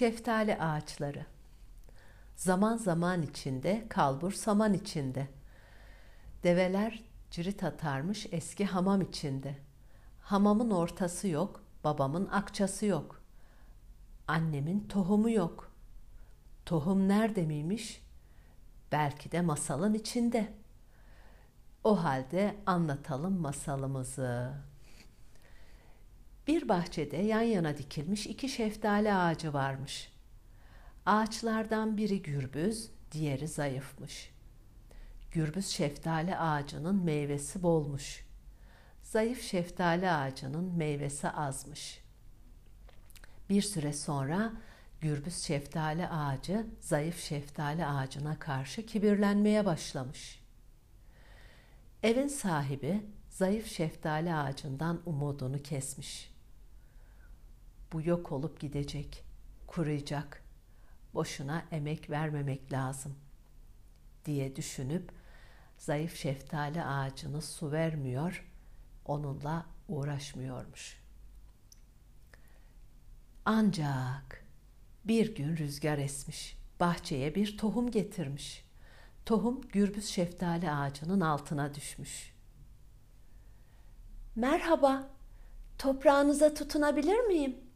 Şeftali ağaçları. Zaman zaman içinde, kalbur saman içinde. Develer cirit atarmış eski hamam içinde. Hamamın ortası yok, babamın akçası yok. Annemin tohumu yok. Tohum nerede miymiş? Belki de masalın içinde. O halde anlatalım masalımızı. Bir bahçede yan yana dikilmiş iki şeftali ağacı varmış. Ağaçlardan biri gürbüz, diğeri zayıfmış. Gürbüz şeftali ağacının meyvesi bolmuş. Zayıf şeftali ağacının meyvesi azmış. Bir süre sonra gürbüz şeftali ağacı zayıf şeftali ağacına karşı kibirlenmeye başlamış. Evin sahibi zayıf şeftali ağacından umudunu kesmiş. Bu yok olup gidecek, kuruyacak. Boşuna emek vermemek lazım diye düşünüp zayıf şeftali ağacını su vermiyor, onunla uğraşmıyormuş. Ancak bir gün rüzgar esmiş, bahçeye bir tohum getirmiş. Tohum gürbüz şeftali ağacının altına düşmüş. Merhaba, toprağınıza tutunabilir miyim?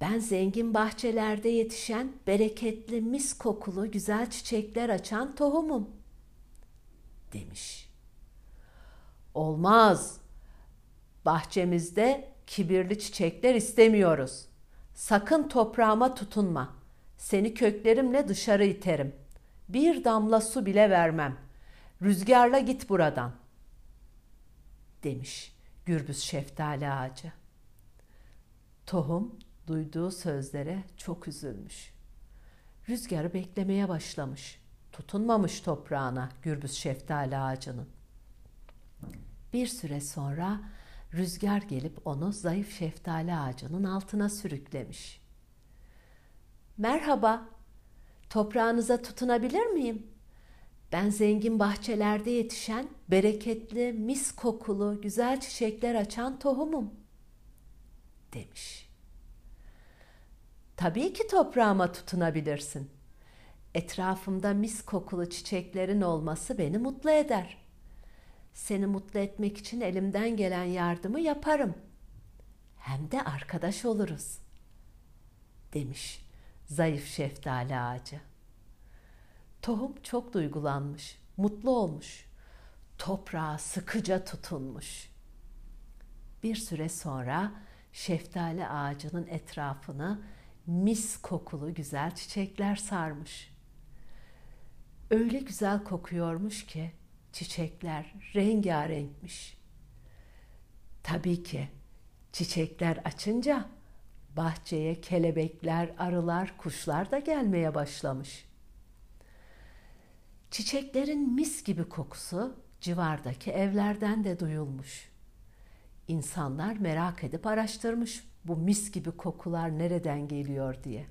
Ben zengin bahçelerde yetişen, bereketli, mis kokulu, güzel çiçekler açan tohumum, demiş. Olmaz. Bahçemizde kibirli çiçekler istemiyoruz. Sakın toprağıma tutunma. Seni köklerimle dışarı iterim. Bir damla su bile vermem. Rüzgarla git buradan." demiş gürbüz şeftali ağacı. Tohum duyduğu sözlere çok üzülmüş. Rüzgarı beklemeye başlamış. Tutunmamış toprağına gürbüz şeftali ağacının. Bir süre sonra rüzgar gelip onu zayıf şeftali ağacının altına sürüklemiş. Merhaba, toprağınıza tutunabilir miyim? Ben zengin bahçelerde yetişen, bereketli, mis kokulu, güzel çiçekler açan tohumum, demiş. Tabii ki toprağıma tutunabilirsin. Etrafımda mis kokulu çiçeklerin olması beni mutlu eder. Seni mutlu etmek için elimden gelen yardımı yaparım. Hem de arkadaş oluruz." demiş zayıf şeftali ağacı. Tohum çok duygulanmış, mutlu olmuş. Toprağa sıkıca tutunmuş. Bir süre sonra şeftali ağacının etrafını mis kokulu güzel çiçekler sarmış. Öyle güzel kokuyormuş ki çiçekler rengarenkmiş. Tabii ki çiçekler açınca bahçeye kelebekler, arılar, kuşlar da gelmeye başlamış. Çiçeklerin mis gibi kokusu civardaki evlerden de duyulmuş. İnsanlar merak edip araştırmış bu mis gibi kokular nereden geliyor diye.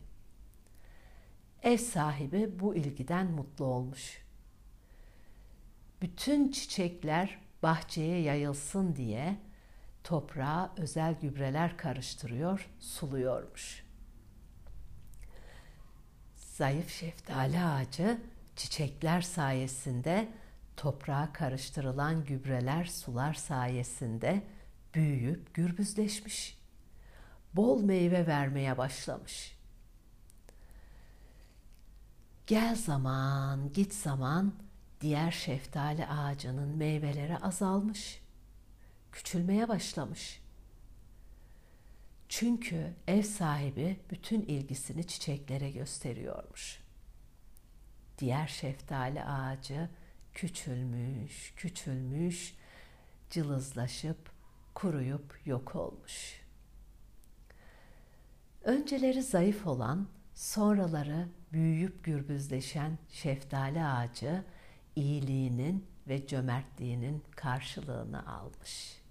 Ev sahibi bu ilgiden mutlu olmuş. Bütün çiçekler bahçeye yayılsın diye toprağa özel gübreler karıştırıyor, suluyormuş. Zayıf şeftali ağacı çiçekler sayesinde toprağa karıştırılan gübreler, sular sayesinde büyüyüp gürbüzleşmiş. Bol meyve vermeye başlamış. Gel zaman, git zaman diğer şeftali ağacının meyveleri azalmış. Küçülmeye başlamış. Çünkü ev sahibi bütün ilgisini çiçeklere gösteriyormuş. Diğer şeftali ağacı küçülmüş, küçülmüş, cılızlaşıp kuruyup yok olmuş. Önceleri zayıf olan, sonraları büyüyüp gürbüzleşen şeftali ağacı iyiliğinin ve cömertliğinin karşılığını almış.